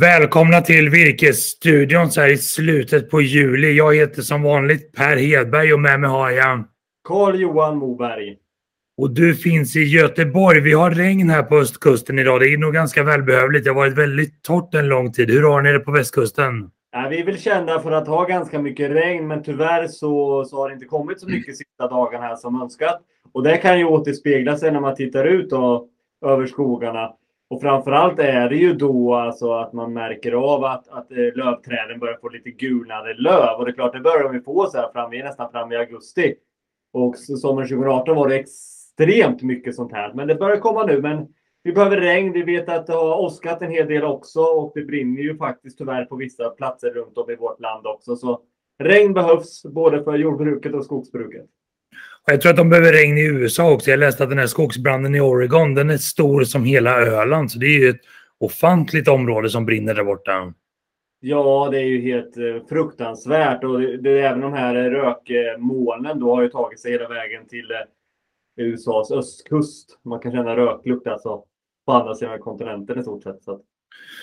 Välkomna till Virkesstudion så här i slutet på juli. Jag heter som vanligt Per Hedberg och med mig har jag Carl-Johan Moberg. Och du finns i Göteborg. Vi har regn här på östkusten idag. Det är nog ganska välbehövligt. Det har varit väldigt torrt en lång tid. Hur har ni det på västkusten? Ja, vi är väl kända för att ha ganska mycket regn, men tyvärr så, så har det inte kommit så mycket sista dagarna här som önskat. Och det kan ju återspegla sig när man tittar ut då, över skogarna. Och framförallt är det ju då alltså att man märker av att, att eh, lövträden börjar få lite gulnade löv. Och det är klart, det börjar de få så här fram, nästan framme i augusti. Och sommaren 2018 var det extremt mycket sånt här. Men det börjar komma nu. Men vi behöver regn. Vi vet att det har åskat en hel del också. Och det brinner ju faktiskt tyvärr på vissa platser runt om i vårt land också. Så regn behövs både för jordbruket och skogsbruket. Jag tror att de behöver regn i USA också. Jag läste att den här skogsbranden i Oregon, den är stor som hela Öland. Så det är ju ett ofantligt område som brinner där borta. Ja, det är ju helt eh, fruktansvärt. Och det, det, även de här rökmolnen då har ju tagit sig hela vägen till eh, USAs östkust. Man kan känna röklukt alltså på andra sidan kontinenten i stort sett. Så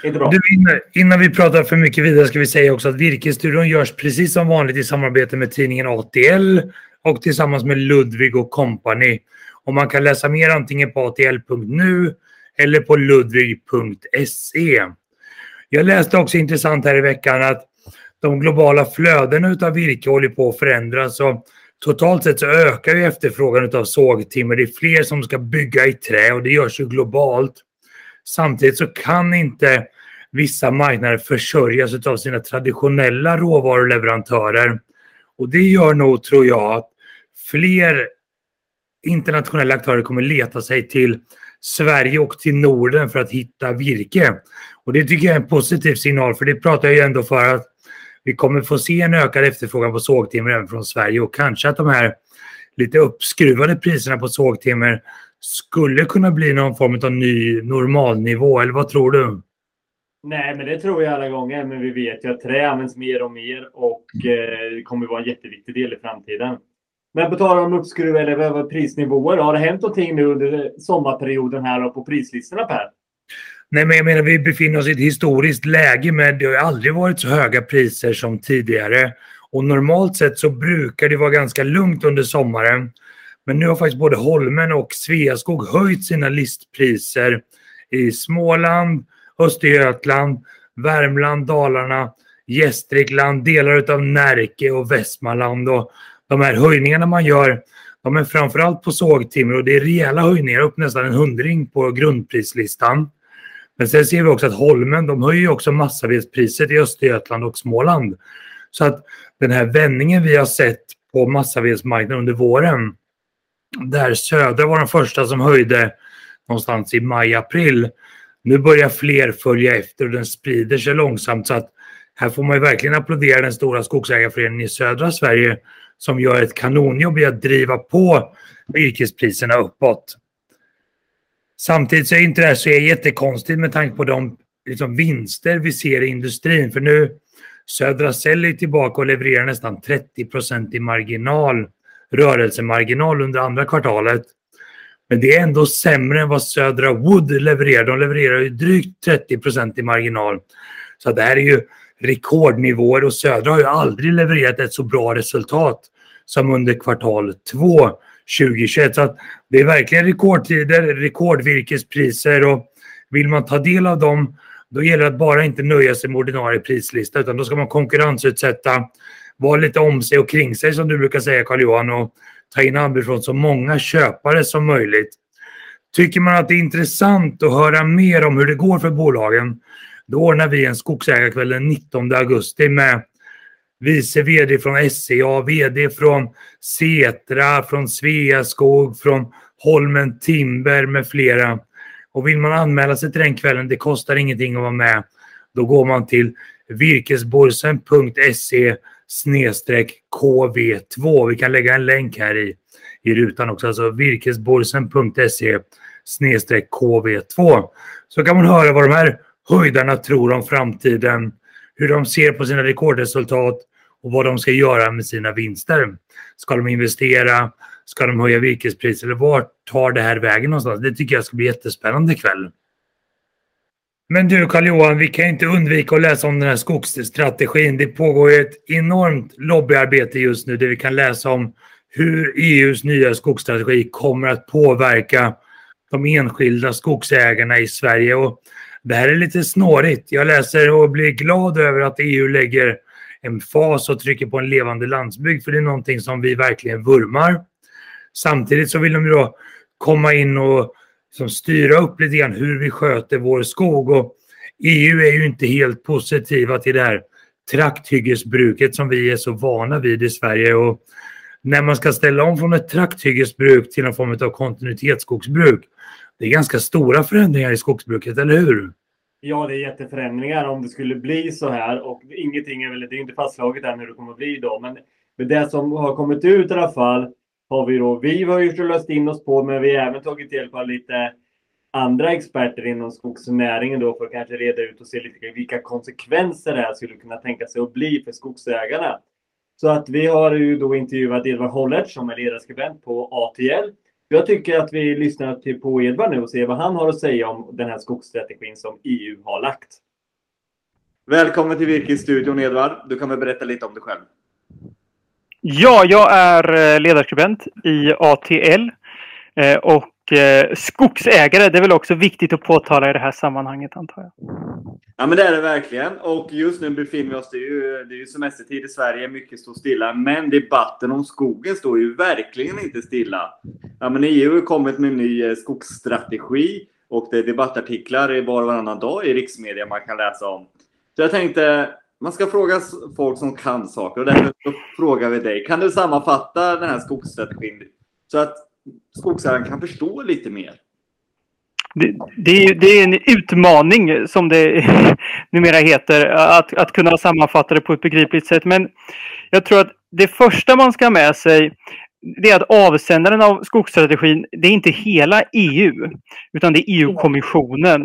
inte bra. Du, innan, innan, vi pratar för mycket vidare ska vi säga också att Virkesstudion görs precis som vanligt i samarbete med tidningen ATL och tillsammans med Ludvig och Company. Och man kan läsa mer antingen på atl.nu eller på ludvig.se. Jag läste också intressant här i veckan att de globala flödena av virke håller på att förändras. Och totalt sett så ökar ju efterfrågan av sågtimmer. Det är fler som ska bygga i trä och det görs ju globalt. Samtidigt så kan inte vissa marknader försörjas av sina traditionella råvaruleverantörer. Och det gör nog, tror jag, att fler internationella aktörer kommer leta sig till Sverige och till Norden för att hitta virke. Och det tycker jag är en positiv signal för det pratar jag ju ändå för att vi kommer få se en ökad efterfrågan på sågtimmer även från Sverige och kanske att de här lite uppskruvade priserna på sågtimmer skulle kunna bli någon form av ny normalnivå, eller vad tror du? Nej, men det tror jag alla gånger. Men vi vet ju att trä används mer och mer och eh, det kommer vara en jätteviktig del i framtiden. Men på tal om uppskruv eller prisnivåer, har det hänt någonting nu under sommarperioden här på prislistorna Per? Nej, men jag menar vi befinner oss i ett historiskt läge men det har aldrig varit så höga priser som tidigare. Och normalt sett så brukar det vara ganska lugnt under sommaren. Men nu har faktiskt både Holmen och Sveaskog höjt sina listpriser i Småland, Östergötland, Värmland, Dalarna, Gästrikland, delar av Närke och Västmanland. Och de här höjningarna man gör, de är framförallt på sågtimmer och det är rejäla höjningar, upp nästan en hundring på grundprislistan. Men sen ser vi också att Holmen, de höjer också massavedspriset i Östergötland och Småland. Så att den här vändningen vi har sett på massavedsmarknaden under våren, där Södra var den första som höjde någonstans i maj-april. Nu börjar fler följa efter och den sprider sig långsamt så att här får man ju verkligen applådera den stora skogsägarföreningen i södra Sverige som gör ett kanonjobb i att driva på virkespriserna uppåt. Samtidigt så är inte det här så jättekonstigt med tanke på de liksom, vinster vi ser i industrin. För nu Södra Cell är tillbaka och levererar nästan 30 i marginal, rörelsemarginal under andra kvartalet. Men det är ändå sämre än vad Södra Wood levererar. De levererar ju drygt 30 procent i marginal. Så det här är ju rekordnivåer och Södra har ju aldrig levererat ett så bra resultat som under kvartal 2 2021. Så det är verkligen rekordtider, rekordvirkespriser och vill man ta del av dem då gäller det att bara inte nöja sig med ordinarie prislista utan då ska man konkurrensutsätta, vara lite om sig och kring sig som du brukar säga Carl-Johan och ta in anbud från så många köpare som möjligt. Tycker man att det är intressant att höra mer om hur det går för bolagen då ordnar vi en skogsägarkväll den 19 augusti med vice vd från SCA, vd från Setra, från Sveaskog, från Holmen Timber med flera. Och vill man anmäla sig till den kvällen, det kostar ingenting att vara med. Då går man till virkesborsen.se snedstreck KV2. Vi kan lägga en länk här i, i rutan också, alltså virkesborsen.se KV2. Så kan man höra vad de här höjdarna tror om framtiden, hur de ser på sina rekordresultat och vad de ska göra med sina vinster. Ska de investera? Ska de höja virkespriset? Eller vart tar det här vägen någonstans? Det tycker jag ska bli jättespännande ikväll. Men du Carl-Johan, vi kan inte undvika att läsa om den här skogsstrategin. Det pågår ju ett enormt lobbyarbete just nu där vi kan läsa om hur EUs nya skogsstrategi kommer att påverka de enskilda skogsägarna i Sverige. Och det här är lite snårigt. Jag läser och blir glad över att EU lägger en fas och trycker på en levande landsbygd för det är någonting som vi verkligen vurmar. Samtidigt så vill de ju då komma in och som styra upp lite grann hur vi sköter vår skog. Och EU är ju inte helt positiva till det här trakthyggesbruket som vi är så vana vid i Sverige. Och när man ska ställa om från ett trakthyggesbruk till någon form av kontinuitetsskogsbruk, det är ganska stora förändringar i skogsbruket, eller hur? Ja, det är jätteförändringar om det skulle bli så här. Och ingenting är väl, det är inte fastslaget än hur det kommer att bli då. Men det som har kommit ut i alla fall har vi då, vi har ju löst in oss på, men vi har även tagit hjälp av lite andra experter inom skogsnäringen då för att kanske reda ut och se lite vilka konsekvenser det här skulle kunna tänka sig att bli för skogsägarna. Så att vi har ju då intervjuat Edvard Hollert som är ledarskribent på ATL. Jag tycker att vi lyssnar till på Edvard nu och ser vad han har att säga om den här skogsstrategin som EU har lagt. Välkommen till Virkesstudion Edvard. Du kan väl berätta lite om dig själv? Ja, jag är eh, ledarskribent i ATL eh, och eh, skogsägare. Det är väl också viktigt att påtala i det här sammanhanget antar jag. Ja, men det är det verkligen. Och just nu befinner vi oss, det är ju, det är ju semestertid i Sverige, mycket står stilla. Men debatten om skogen står ju verkligen inte stilla. Ja, men EU har kommit med en ny skogsstrategi och det är debattartiklar var och varannan dag i riksmedia man kan läsa om. Så jag tänkte, man ska fråga folk som kan saker och därför frågar vi dig. Kan du sammanfatta den här skogsstrategin så att skogsägaren kan förstå lite mer? Det, det, är, det, är, en utmaning som det numera heter att, att kunna sammanfatta det på ett begripligt sätt. Men jag tror att det första man ska ha med sig det är att avsändaren av skogsstrategin, det är inte hela EU, utan det är EU-kommissionen.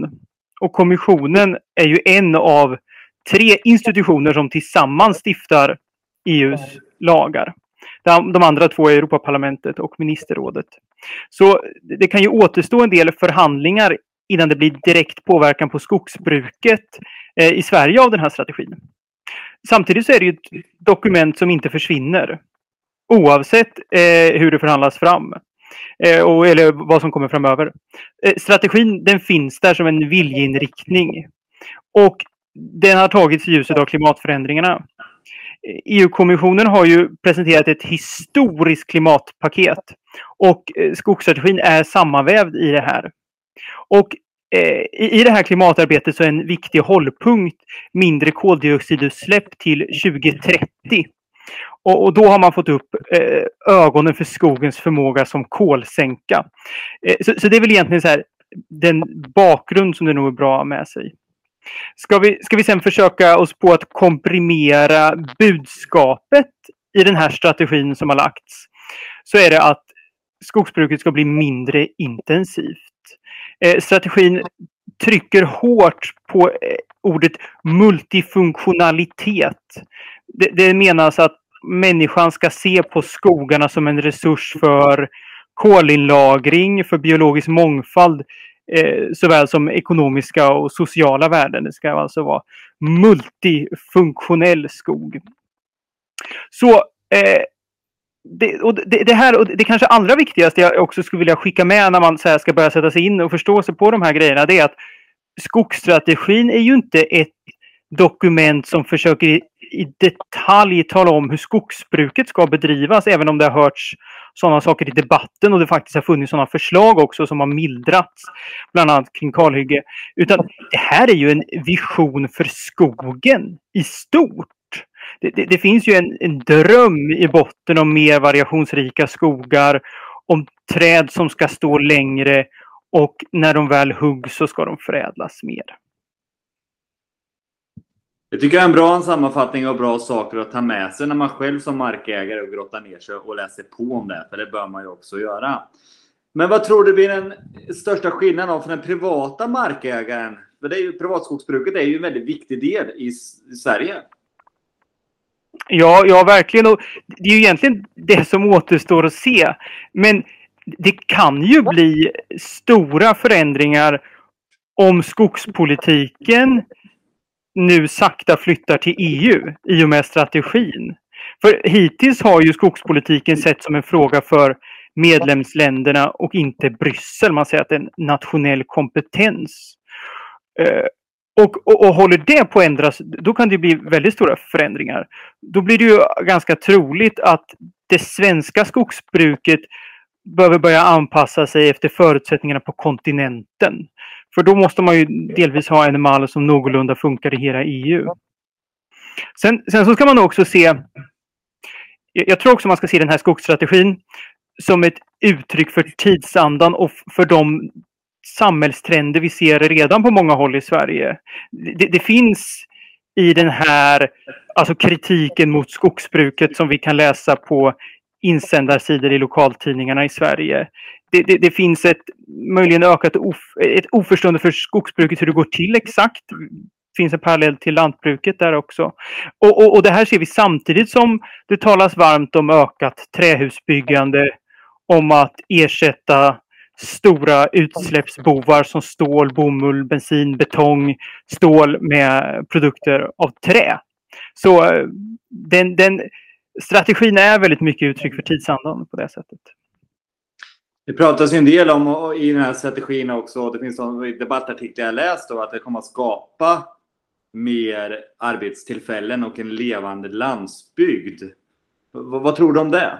Och kommissionen är ju en av tre institutioner som tillsammans stiftar EUs lagar. De andra två är Europaparlamentet och ministerrådet. Så det kan ju återstå en del förhandlingar innan det blir direkt påverkan på skogsbruket eh, i Sverige av den här strategin. Samtidigt så är det ju ett dokument som inte försvinner oavsett eh, hur det förhandlas fram. Eh, och, eller vad som kommer framöver. strategin den finns där som en viljeinriktning. Och den har tagits i ljuset av klimatförändringarna. EU-kommissionen har ju presenterat ett historiskt klimatpaket och eh, skogsstrategin är sammanvävd i det här. Och eh, i det här klimatarbetet så är en viktig hållpunkt mindre koldioxidutsläpp till 2030. Och, då har man fått upp eh, ögonen för skogens förmåga som kolsänka. Så, så, det är väl egentligen så här, den bakgrund som det nog är bra med sig. Ska vi, ska vi sen försöka oss på att komprimera budskapet i den här strategin som har lagts så är det att skogsbruket ska bli mindre intensivt. Eh, strategin trycker hårt på eh, ordet multifunktionalitet. Det, det menas att människan ska se på skogarna som en resurs för kolinlagring, för biologisk mångfald, eh, såväl som ekonomiska och sociala värden. Det ska alltså vara multifunktionell skog. Så eh, det, och det, det, här, och det kanske allra viktigaste jag också skulle vilja skicka med när man så ska börja sätta sig in och förstå sig på de här grejerna, det är att skogsstrategin är ju inte ett dokument som försöker i detalj tala om hur skogsbruket ska bedrivas, även om det har hörts sådana saker i debatten och det faktiskt har funnits sådana förslag också som har mildrats, bland annat kring kalhygge. Utan det här är ju en vision för skogen i stort. Det, det, det finns ju en, en dröm i botten om mer variationsrika skogar, om träd som ska stå längre och när de väl huggs så ska de förädlas mer. Det tycker jag är en bra sammanfattning av bra saker att ta med sig när man själv som markägare grottar ner sig och läser på om det. För det bör man ju också göra. Men vad tror du blir den största skillnaden för den privata markägaren? För det är ju, privatskogsbruket är ju en väldigt viktig del i, i Sverige. Ja, ja, verkligen. Och det är ju egentligen det som återstår att se. Men det kan ju bli stora förändringar om skogspolitiken nu sakta flyttar till EU i och med strategin. För hittills har ju skogspolitiken sett som en fråga för medlemsländerna och inte Bryssel. Man säger att det är en nationell kompetens. Eh, och, och, och, håller det på att ändras, då kan det bli väldigt stora förändringar. Då blir det ju ganska troligt att det svenska skogsbruket behöver börja anpassa sig efter förutsättningarna på kontinenten. För då måste man ju delvis ha en mall som någorlunda funkar i hela EU. Sen, sen så ska man också se, jag tror också man ska se den här skogsstrategin som ett uttryck för tidsandan och för de samhällstrender vi ser redan på många håll i Sverige. Det, det, finns i den här alltså kritiken mot skogsbruket som vi kan läsa på insändarsidor i lokaltidningarna i Sverige. Det, det, det finns ett möjligen ökat of, ett oförstående för skogsbruket, hur det går till exakt. Det finns en parallell till lantbruket där också. Och, och, och det här ser vi samtidigt som det talas varmt om ökat trähusbyggande, om att ersätta stora utsläppsbovar som stål, bomull, bensin, betong, stål med produkter av trä. Så eh, den, den strategin är väldigt mycket uttryck för tidsandan på det sättet. Det pratas ju en del om i den här strategin också, det finns en debattartiklar jag läst då, att det kommer att skapa mer arbetstillfällen och en levande landsbygd. V vad tror du om det?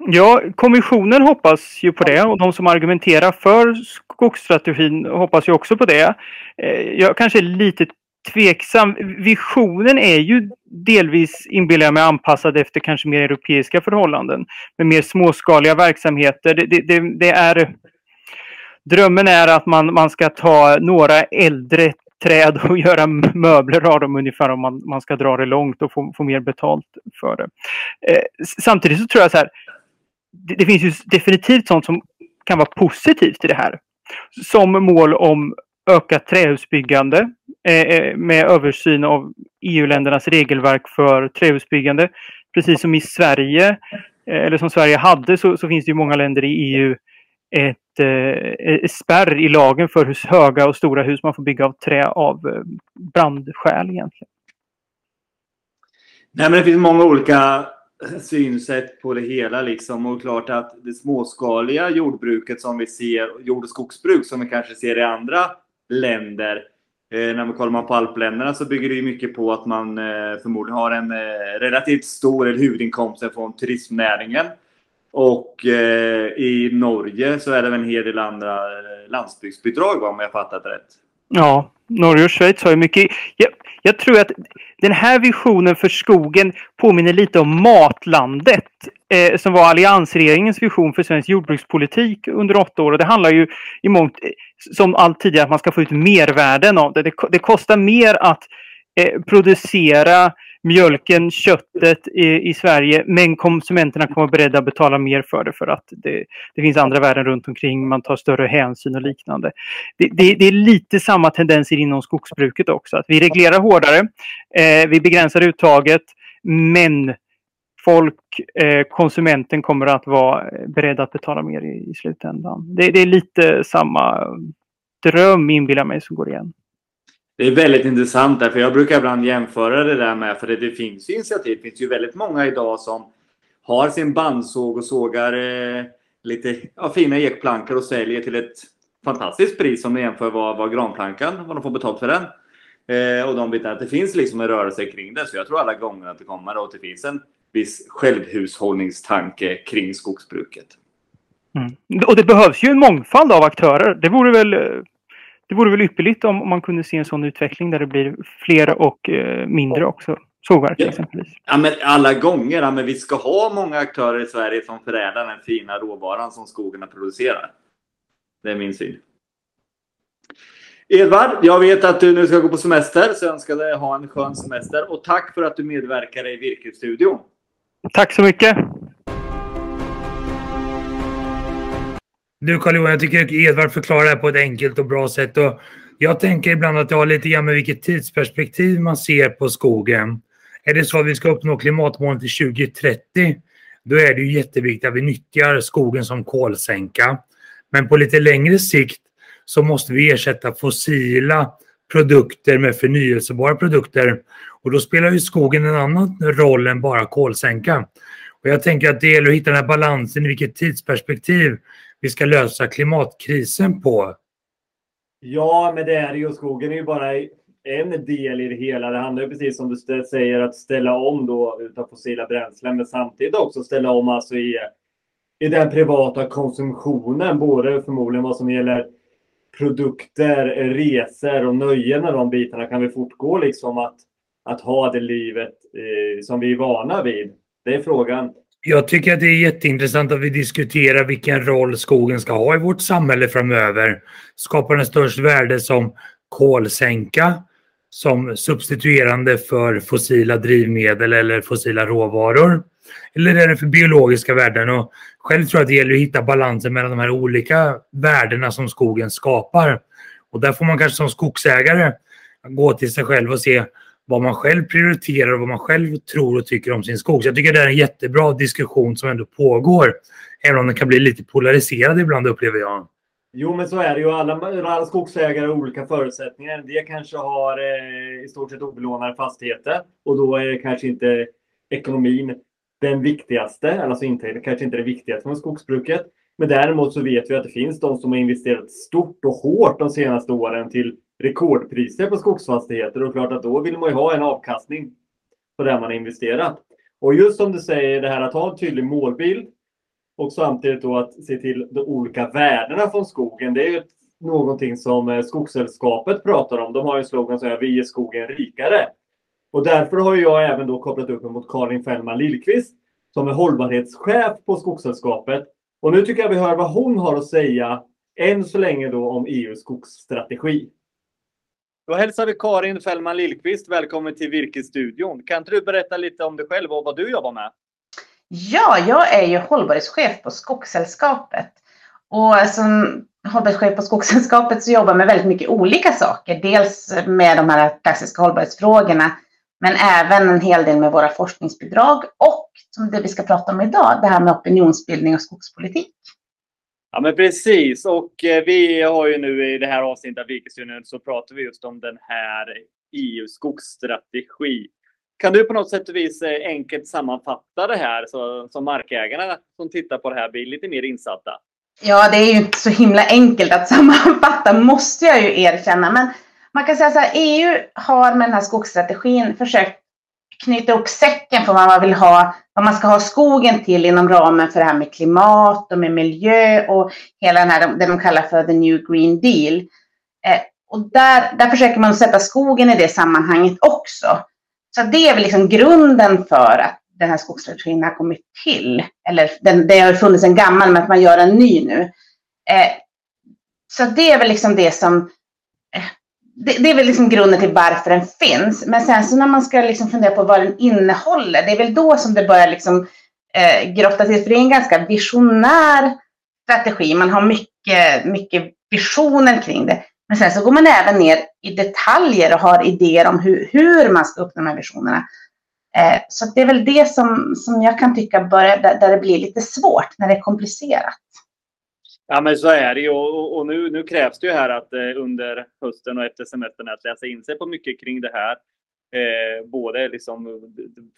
Ja, kommissionen hoppas ju på det och de som argumenterar för skogsstrategin hoppas ju också på det. Eh, jag kanske är lite tveksam. Visionen är ju delvis, inbillar jag mig, anpassad efter kanske mer europeiska förhållanden. Med mer småskaliga verksamheter. Det, det, det, det är... Drömmen är att man, man ska ta några äldre träd och göra möbler av dem ungefär om man, man ska dra det långt och få, få mer betalt för det. Eh, samtidigt så tror jag så här, det, det, finns ju definitivt sånt som kan vara positivt i det här. Som mål om ökat trähusbyggande Eh, eh, med översyn av EU-ländernas regelverk för trähusbyggande. Precis som i Sverige, eh, eller som Sverige hade, så, så, finns det ju många länder i EU ett, ett spärr i lagen för hur höga och stora hus man får bygga av trä av brandskäl egentligen. Nej, men det finns många olika synsätt på det hela liksom. Och klart att det småskaliga jordbruket som vi ser, jord och skogsbruk som vi kanske ser i andra länder. Eh, när man kollar på alpländerna så bygger det ju mycket på att man eh, förmodligen har en eh, relativt stor eller huvudinkomst från turismnäringen. Och i Norge så är det en hel del andra landsbygdsbidrag om jag fattat rätt. Ja, Norge och Schweiz har ju mycket. Jag, jag, tror att den här visionen för skogen påminner lite om Matlandet eh, som var alliansregeringens vision för svensk jordbrukspolitik under åtta år. Och det handlar ju i mångt, eh, som allt tidigare, att man ska få ut mervärden av det. Det, det kostar mer att eh, producera mjölken, köttet i, i, Sverige, men konsumenterna kommer vara beredda att betala mer för det för att det, det finns andra värden runt omkring, man tar större hänsyn och liknande. Det, det, det är lite samma tendenser inom skogsbruket också, att vi reglerar hårdare, eh, vi begränsar uttaget, men folk, eh, konsumenten kommer att vara beredd att betala mer i, i slutändan. Det, det är lite samma dröm, inbillar mig, som går igen. Det är väldigt intressant där, för jag brukar ibland jämföra det där med, för det, det finns ju initiativ. Det finns ju väldigt många idag som har sin bandsåg och sågar eh, lite ja, fina ekplankor och säljer till ett fantastiskt pris om man jämför vad, vad granplankan, vad de får betalt för den. Eh, och de bitarna. Det finns liksom en rörelse kring det, så jag tror alla gånger att det kommer och att det finns en viss självhushållningstanke kring skogsbruket. Mm. Och det behövs ju en mångfald av aktörer. Det vore väl eh, det vore väl ypperligt om man kunde se en sån utveckling där det blir fler och eh, mindre också. Sågverk exempelvis. Ja, men alla gånger. Ja, men vi ska ha många aktörer i Sverige som förädlar den fina råvaran som skogarna producerar. Det är min syn. Edvard, jag vet att du nu ska gå på semester, så jag önskar dig ha en skön semester. Och tack för att du medverkar i Virkesstudion. Tack så mycket. Du karl jag tycker att Edvard förklarar det här på ett enkelt och bra sätt. Och jag tänker ibland att det har lite grann med vilket tidsperspektiv man ser på skogen. Är det så att vi ska uppnå klimatmålen till 2030, då är det ju jätteviktigt att vi nyttjar skogen som kolsänka. Men på lite längre sikt så måste vi ersätta fossila produkter med förnyelsebara produkter. Och då spelar ju skogen en annan roll än bara kolsänka. Och jag tänker att det gäller att hitta den här balansen i vilket tidsperspektiv vi ska lösa klimatkrisen på. Ja, men det är ju. Skogen är ju bara en del i det hela. Det handlar ju precis som du säger att ställa om då utav fossila bränslen, men samtidigt också ställa om alltså i, i den privata konsumtionen. Både förmodligen vad som gäller produkter, resor och nöjen och de bitarna. Kan vi fortgå liksom att, att ha det livet eh, som vi är vana vid? Det är frågan. Jag tycker att det är jätteintressant att vi diskuterar vilken roll skogen ska ha i vårt samhälle framöver. Skapar den störst värde som kolsänka, som substituerande för fossila drivmedel eller fossila råvaror? Eller är det för biologiska värden? Och själv tror jag att det gäller att hitta balansen mellan de här olika värdena som skogen skapar. Och där får man kanske som skogsägare gå till sig själv och se vad man själv prioriterar och vad man själv tror och tycker om sin skog. Så jag tycker det är en jättebra diskussion som ändå pågår. Även om den kan bli lite polariserad ibland upplever jag. Jo, men så är det ju. Alla, alla skogsägare har olika förutsättningar. En del kanske har eh, i stort sett obelånade fastigheter och då är kanske inte ekonomin den viktigaste, alltså intäkter kanske inte det viktigaste från skogsbruket. Men däremot så vet vi att det finns de som har investerat stort och hårt de senaste åren till rekordpriser på skogsfastigheter och klart att då vill man ju ha en avkastning på det man har investerat. Och just som du säger, det här att ha en tydlig målbild och samtidigt då att se till de olika värdena från skogen. Det är ju någonting som eh, Skogssällskapet pratar om. De har ju slogan som är Vi är skogen rikare. Och därför har jag även då kopplat upp mig mot Karin Fällman Lillqvist som är hållbarhetschef på Skogssällskapet. Och nu tycker jag vi hör vad hon har att säga än så länge då om EUs skogsstrategi. Då hälsar vi Karin Fällman Lillqvist välkommen till Virkesstudion. Kan inte du berätta lite om dig själv och vad du jobbar med? Ja, jag är ju hållbarhetschef på Skogssällskapet. Och som hållbarhetschef på Skogssällskapet så jobbar jag med väldigt mycket olika saker. Dels med de här klassiska hållbarhetsfrågorna, men även en hel del med våra forskningsbidrag och som det vi ska prata om idag, det här med opinionsbildning och skogspolitik. Ja men precis och eh, vi har ju nu i det här avsnittet av Virkesstudion så pratar vi just om den här EU skogsstrategi. Kan du på något sätt och vis eh, enkelt sammanfatta det här så som markägarna som tittar på det här blir lite mer insatta? Ja, det är ju inte så himla enkelt att sammanfatta måste jag ju erkänna. Men man kan säga så här, EU har med den här skogsstrategin försökt knyta ihop säcken för vad man vill ha, vad man ska ha skogen till inom ramen för det här med klimat och med miljö och hela den här, det de kallar för the new green deal. Eh, och där, där försöker man sätta skogen i det sammanhanget också. Så det är väl liksom grunden för att den här skogsstrategin har kommit till. Eller den, det har funnits en gammal, men att man gör en ny nu. Eh, så det är väl liksom det som det, det, är väl liksom grunden till varför den finns. Men sen så när man ska liksom fundera på vad den innehåller, det är väl då som det börjar liksom, eh, grotta till. För det är en ganska visionär strategi. Man har mycket, mycket visioner kring det. Men sen så går man även ner i detaljer och har idéer om hur, hur man ska uppnå de här visionerna. Eh, så det är väl det som, som jag kan tycka börjar, där, där det blir lite svårt, när det är komplicerat. Ja men så är det ju och, och, nu, nu krävs det ju här att eh, under hösten och efter semestern att läsa in sig på mycket kring det här. Eh, både liksom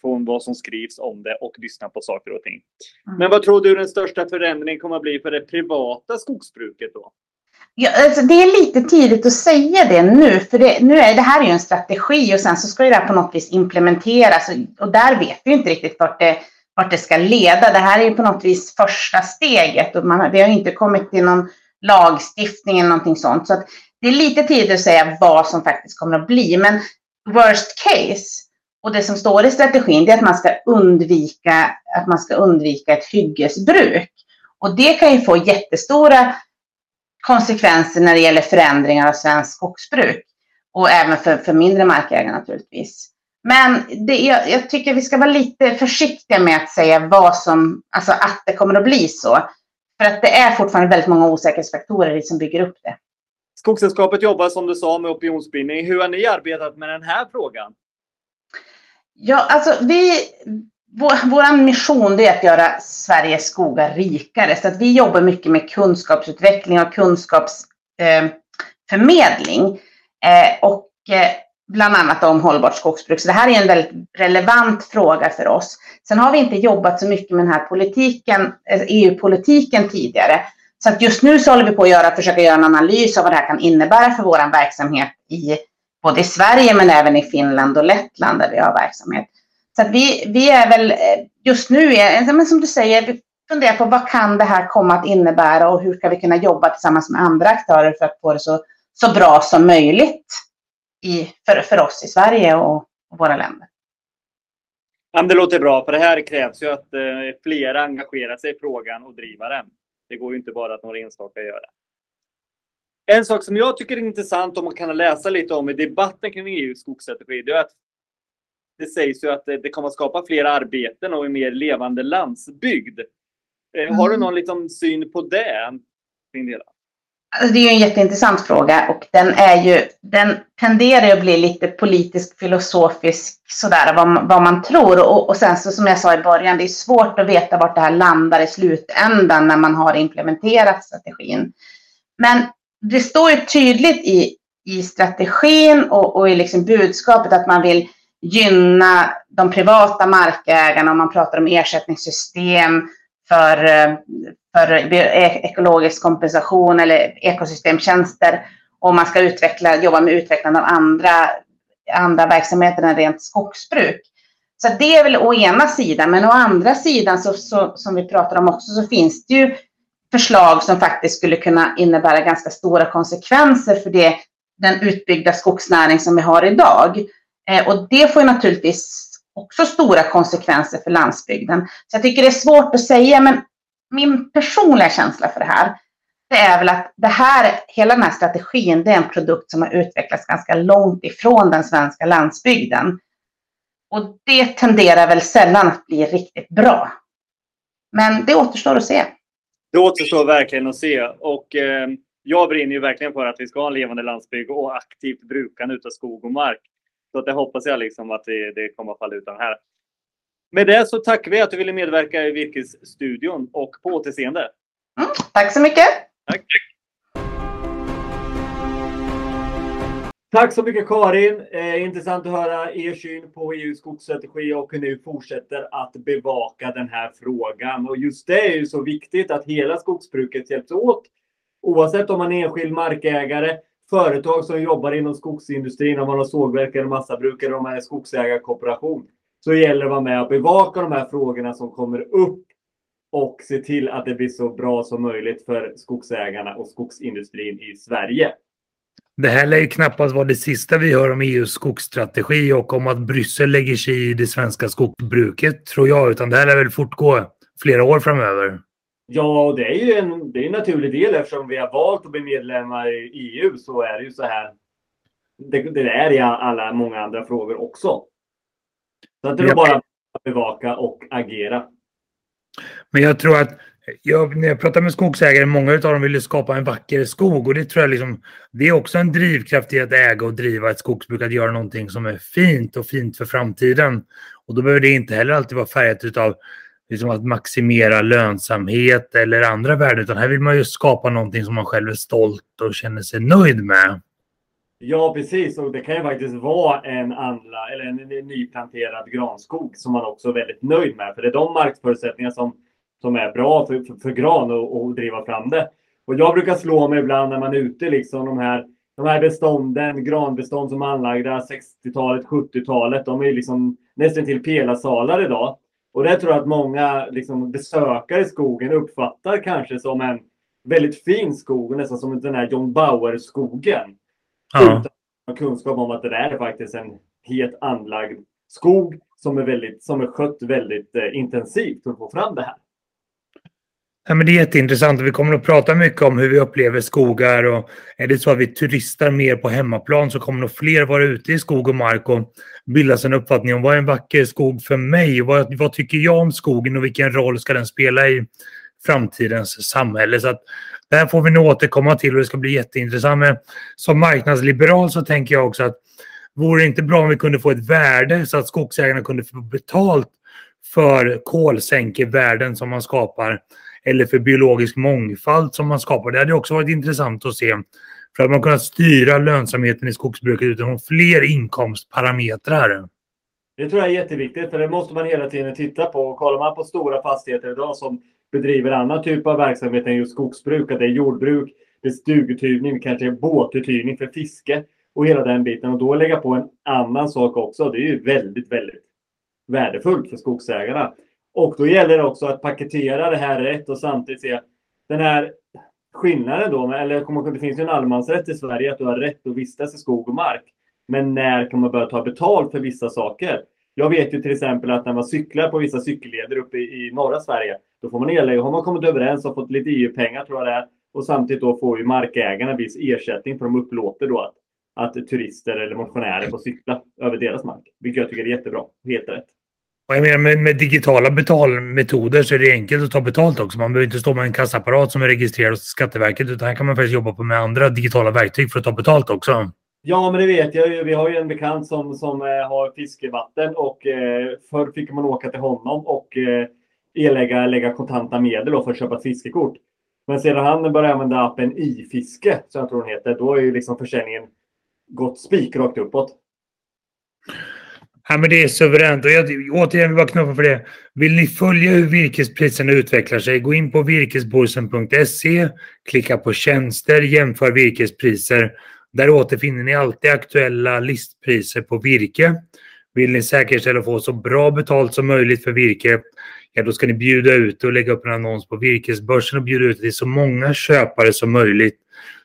från vad som skrivs om det och lyssna på saker och ting. Mm. Men vad tror du den största förändringen kommer att bli för det privata skogsbruket då? Ja, alltså det är lite tidigt att säga det nu, för det, nu är det här är ju en strategi och sen så ska ju det här på något vis implementeras och, och där vet vi inte riktigt vart det, vart det ska leda. Det här är ju på något vis första steget och man, vi har inte kommit till någon lagstiftning eller någonting sånt. Så det är lite tidigt att säga vad som faktiskt kommer att bli. Men worst case och det som står i strategin det är att man ska undvika, att man ska undvika ett hyggesbruk. Och det kan ju få jättestora konsekvenser när det gäller förändringar av svenskt skogsbruk. Och även för, för mindre markägare naturligtvis. Men det, jag, jag, tycker vi ska vara lite försiktiga med att säga vad som, alltså att det kommer att bli så. För att det är fortfarande väldigt många osäkerhetsfaktorer som bygger upp det. Skogssällskapet jobbar som du sa med opinionsbildning. Hur har ni arbetat med den här frågan? Ja, alltså vi, vår, vår mission är att göra Sveriges skogar rikare. Så att vi jobbar mycket med kunskapsutveckling och kunskapsspridning förmedling. Eh, och eh, bland annat om hållbart skogsbruk. Så det här är en väldigt relevant fråga för oss. Sen har vi inte jobbat så mycket med den här politiken, eh, EU-politiken tidigare. Så att just nu så håller vi på att göra, försöka göra en analys av vad det här kan innebära för vår verksamhet i både i Sverige men även i Finland och Lettland där vi har verksamhet. Så att vi, vi är väl eh, just nu, är, eh, men som du säger, vi funderar på vad kan det här komma att innebära och hur ska vi kunna jobba tillsammans med andra aktörer för att få det så, så bra som möjligt i, för, för oss i Sverige och, och våra länder. Ja, det låter bra, för det här krävs ju att eh, flera engagerar sig i frågan och driver den. Det går ju inte bara att några enstaka gör det. En sak som jag tycker är intressant om man kan läsa lite om i debatten kring EUs skogsstrategi, det är att det sägs ju att det kommer att skapa fler arbeten och en mer levande landsbygd. Mm. Har du mm. någon liksom syn på det? Alltså det är ju en jätteintressant fråga och den, är ju, den tenderar att bli lite politisk filosofisk sådär vad, vad man tror. Och, och sen så som jag sa i början, det är svårt att veta vart det här landar i slutändan när man har implementerat strategin. Men det står ju tydligt i, i strategin och, och i liksom budskapet att man vill gynna de privata markägarna om man pratar om ersättningssystem för, eh, för ekologisk kompensation eller ekosystemtjänster. Och man ska utveckla, jobba med utvecklande av andra, andra verksamheter än rent skogsbruk. Så det är väl å ena sidan, men å andra sidan så, så, som vi pratar om också så finns det ju förslag som faktiskt skulle kunna innebära ganska stora konsekvenser för det, den utbyggda skogsnäring som vi har idag. Eh, och det får ju naturligtvis också stora konsekvenser för landsbygden. Så jag tycker det är svårt att säga, men min personliga känsla för det här, det är väl att det här, hela den här strategin, det är en produkt som har utvecklats ganska långt ifrån den svenska landsbygden. Och det tenderar väl sällan att bli riktigt bra. Men det återstår att se. Det återstår verkligen att se. Och eh, jag brinner ju verkligen för att vi ska ha en levande landsbygd och aktivt brukande av skog och mark. Så det hoppas jag liksom att det, det kommer att falla utan här. Med det så tackar vi att du ville medverka i Virkesstudion och på återseende. Mm, tack så mycket. Tack. Tack så mycket Karin. Eh, intressant att höra er syn på EUs skogsstrategi och hur ni fortsätter att bevaka den här frågan. Och just det är ju så viktigt att hela skogsbruket hjälps åt. Oavsett om man är enskild markägare företag som jobbar inom skogsindustrin, om man har sågverk eller massabruk eller om man är skogsägarkooperation, så gäller det att vara med och bevaka de här frågorna som kommer upp och se till att det blir så bra som möjligt för skogsägarna och skogsindustrin i Sverige. Det här lär ju knappast vara det sista vi hör om EUs skogsstrategi och om att Bryssel lägger sig i det svenska skogsbruket, tror jag, utan det här lär väl fortgå flera år framöver. Ja, det är ju en, det är en naturlig del eftersom vi har valt att bli medlemmar i EU så är det ju så här. Det, det är i alla många andra frågor också. Så att det är bara att bevaka och agera. Men jag tror att jag, när jag pratar med skogsägare, många av dem vill skapa en vacker skog och det tror jag liksom, det är också en drivkraft i att äga och driva ett skogsbruk, att göra någonting som är fint och fint för framtiden. Och då behöver det inte heller alltid vara färgat av liksom att maximera lönsamhet eller andra värden, utan här vill man ju skapa någonting som man själv är stolt och känner sig nöjd med. Ja, precis. Och det kan ju faktiskt vara en andla eller en nyplanterad granskog som man också är väldigt nöjd med. För det är de markförutsättningar som, som är bra för, för, för gran och, och driva fram det. Och jag brukar slå mig ibland när man är ute, liksom de här, de här bestånden, granbestånd som är anlagda 60-talet, 70-talet, de är liksom nästan till pelarsalar idag. Och det tror jag att många liksom, besökare i skogen uppfattar kanske som en väldigt fin skog, nästan som den här John Bauer-skogen. Ja. Utan kunskap om att det är faktiskt en helt anlagd skog som är, väldigt, som är skött väldigt eh, intensivt för att få fram det här. Ja, men det är jätteintressant. Vi kommer att prata mycket om hur vi upplever skogar och är det så att vi turistar mer på hemmaplan så kommer nog fler vara ute i skog och mark och bilda sig en uppfattning om vad är en vacker skog för mig? Vad, vad tycker jag om skogen och vilken roll ska den spela i framtidens samhälle? Så att det här får vi nog återkomma till och det ska bli jätteintressant. Men som marknadsliberal så tänker jag också att vore det inte bra om vi kunde få ett värde så att skogsägarna kunde få betalt för kolsänkevärden som man skapar eller för biologisk mångfald som man skapar. Det hade också varit intressant att se. För att man kunnat styra lönsamheten i skogsbruket utifrån fler inkomstparametrar. Det tror jag är jätteviktigt, för det måste man hela tiden titta på. Kollar man på stora fastigheter idag som bedriver annan typ av verksamhet än just skogsbruk, att det är jordbruk, det är stuguthyrning, kanske är båtuthyrning för fiske och hela den biten. Och då lägga på en annan sak också. Det är ju väldigt, väldigt värdefullt för skogsägarna. Och då gäller det också att paketera det här rätt och samtidigt se den här skillnaden då, eller det finns ju en allemansrätt i Sverige att du har rätt att vistas i skog och mark. Men när kan man börja ta betalt för vissa saker? Jag vet ju till exempel att när man cyklar på vissa cykelleder uppe i, i norra Sverige, då får man erlägga, har man kommit överens och fått lite EU-pengar tror jag det är, och samtidigt då får ju markägarna viss ersättning för de upplåter då att, att turister eller motionärer får cykla över deras mark. Vilket jag tycker är jättebra. Helt rätt. Och jag menar, med, med, digitala betalmetoder så är det enkelt att ta betalt också. Man behöver inte stå med en kassaapparat som är registrerad hos Skatteverket utan här kan man faktiskt jobba på med andra digitala verktyg för att ta betalt också. Ja, men det vet jag ju. Vi har ju en bekant som, som eh, har fiskevatten och eh, förr fick man åka till honom och eh, erlägga lägga kontanta medel för att köpa ett fiskekort. Men sedan han började använda appen iFiske, som jag tror den heter, då är ju liksom försäljningen gått spikrakt uppåt. Ja, men det är suveränt. Och jag, återigen vill bara knuffa för det. Vill ni följa hur virkespriserna utvecklar sig, gå in på virkesborsen.se, klicka på tjänster, jämför virkespriser. Där återfinner ni alltid aktuella listpriser på virke. Vill ni säkerställa att få så bra betalt som möjligt för virke, ja då ska ni bjuda ut och lägga upp en annons på virkesbörsen och bjuda ut till så många köpare som möjligt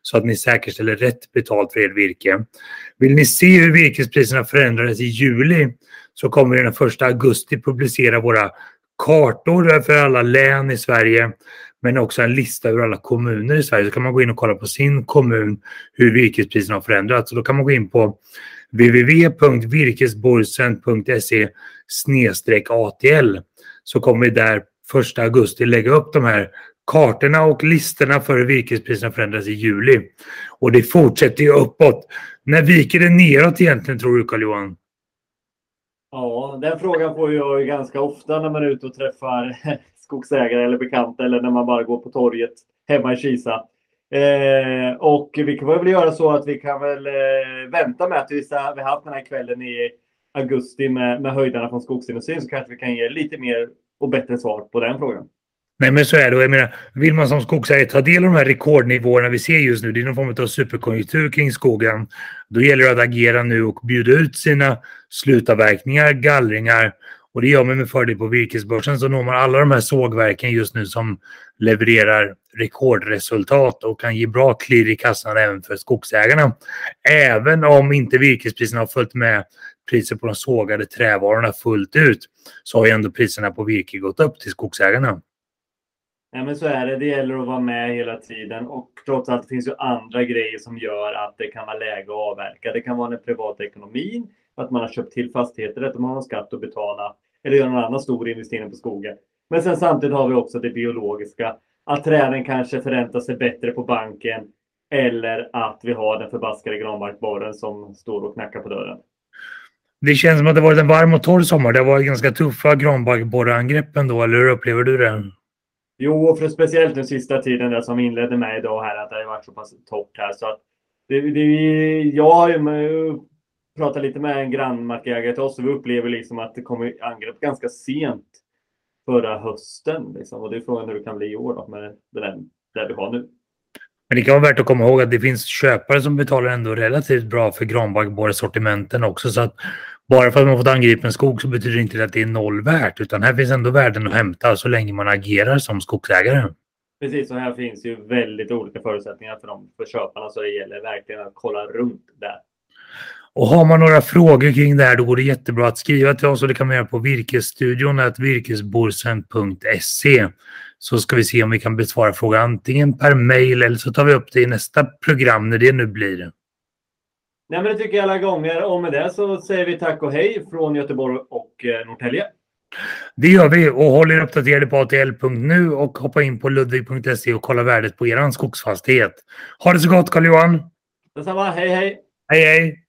så att ni säkerställer rätt betalt för ert virke. Vill ni se hur virkespriserna förändrades i juli så kommer vi den 1 augusti publicera våra kartor för alla län i Sverige men också en lista över alla kommuner i Sverige. Så kan man gå in och kolla på sin kommun hur virkespriserna har förändrats. Så då kan man gå in på www.virkesborsen.se ATL så kommer vi där 1 augusti lägga upp de här kartorna och listorna för hur virkespriserna förändras i juli. Och det fortsätter ju uppåt. När viker det neråt egentligen tror du Carl-Johan? Ja, den frågan får jag ganska ofta när man är ute och träffar skogsägare eller bekanta eller när man bara går på torget hemma i Kisa. Eh, och vi kan väl göra så att vi kan väl eh, vänta med att vi, har haft den här kvällen i augusti med, med höjdarna från skogsindustrin så kanske vi kan ge lite mer och bättre svar på den frågan. Nej, men så är det. Jag menar, vill man som skogsägare ta del av de här rekordnivåerna vi ser just nu, det är någon form av superkonjunktur kring skogen, då gäller det att agera nu och bjuda ut sina slutavverkningar, gallringar och det gör man med fördel på virkesbörsen så når man alla de här sågverken just nu som levererar rekordresultat och kan ge bra klirr i kassan även för skogsägarna. Även om inte virkespriserna har följt med priset på de sågade trävarorna fullt ut så har ju ändå priserna på virke gått upp till skogsägarna. Ja, men så är det. Det gäller att vara med hela tiden och trots allt finns ju andra grejer som gör att det kan vara läge att avverka. Det kan vara den privata ekonomin, att man har köpt till fastigheter, att man har skatt att betala eller göra någon annan stor investering på skogen. Men sen samtidigt har vi också det biologiska. Att träden kanske förräntar sig bättre på banken eller att vi har den förbaskade granbarkborren som står och knackar på dörren. Det känns som att det varit en varm och torr sommar. Det har varit ganska tuffa granbarkborreangrepp ändå, eller hur upplever du det? Jo, för speciellt den sista tiden där som vi inledde med idag här, att det har varit så pass torrt här. Så att det, det, jag har ju pratat lite med en grannmarkägare till oss och vi upplever liksom att det kommer angrepp ganska sent förra hösten. Liksom. Och det är frågan hur det kan bli i år då, med den där vi har nu. Men det kan vara värt att komma ihåg att det finns köpare som betalar ändå relativt bra för granbarkborresortimenten också. Så att bara för att man fått angripen skog så betyder det inte att det är noll värt. Utan här finns ändå värden att hämta så länge man agerar som skogsägare. Precis, och här finns ju väldigt olika förutsättningar för, dem, för köparna. Så det gäller verkligen att kolla runt där. Och har man några frågor kring det här då går det jättebra att skriva till oss och det kan man göra på virkesstudion virkesborsen.se så ska vi se om vi kan besvara frågan antingen per mail eller så tar vi upp det i nästa program när det nu blir. Nej, men det tycker jag alla gånger. Och med det så säger vi tack och hej från Göteborg och eh, Norrtälje. Det gör vi och håll er uppdaterade på atl.nu och hoppa in på ludvig.se och kolla värdet på er skogsfastighet. Ha det så gott Carl-Johan! Detsamma, hej hej! Hej hej!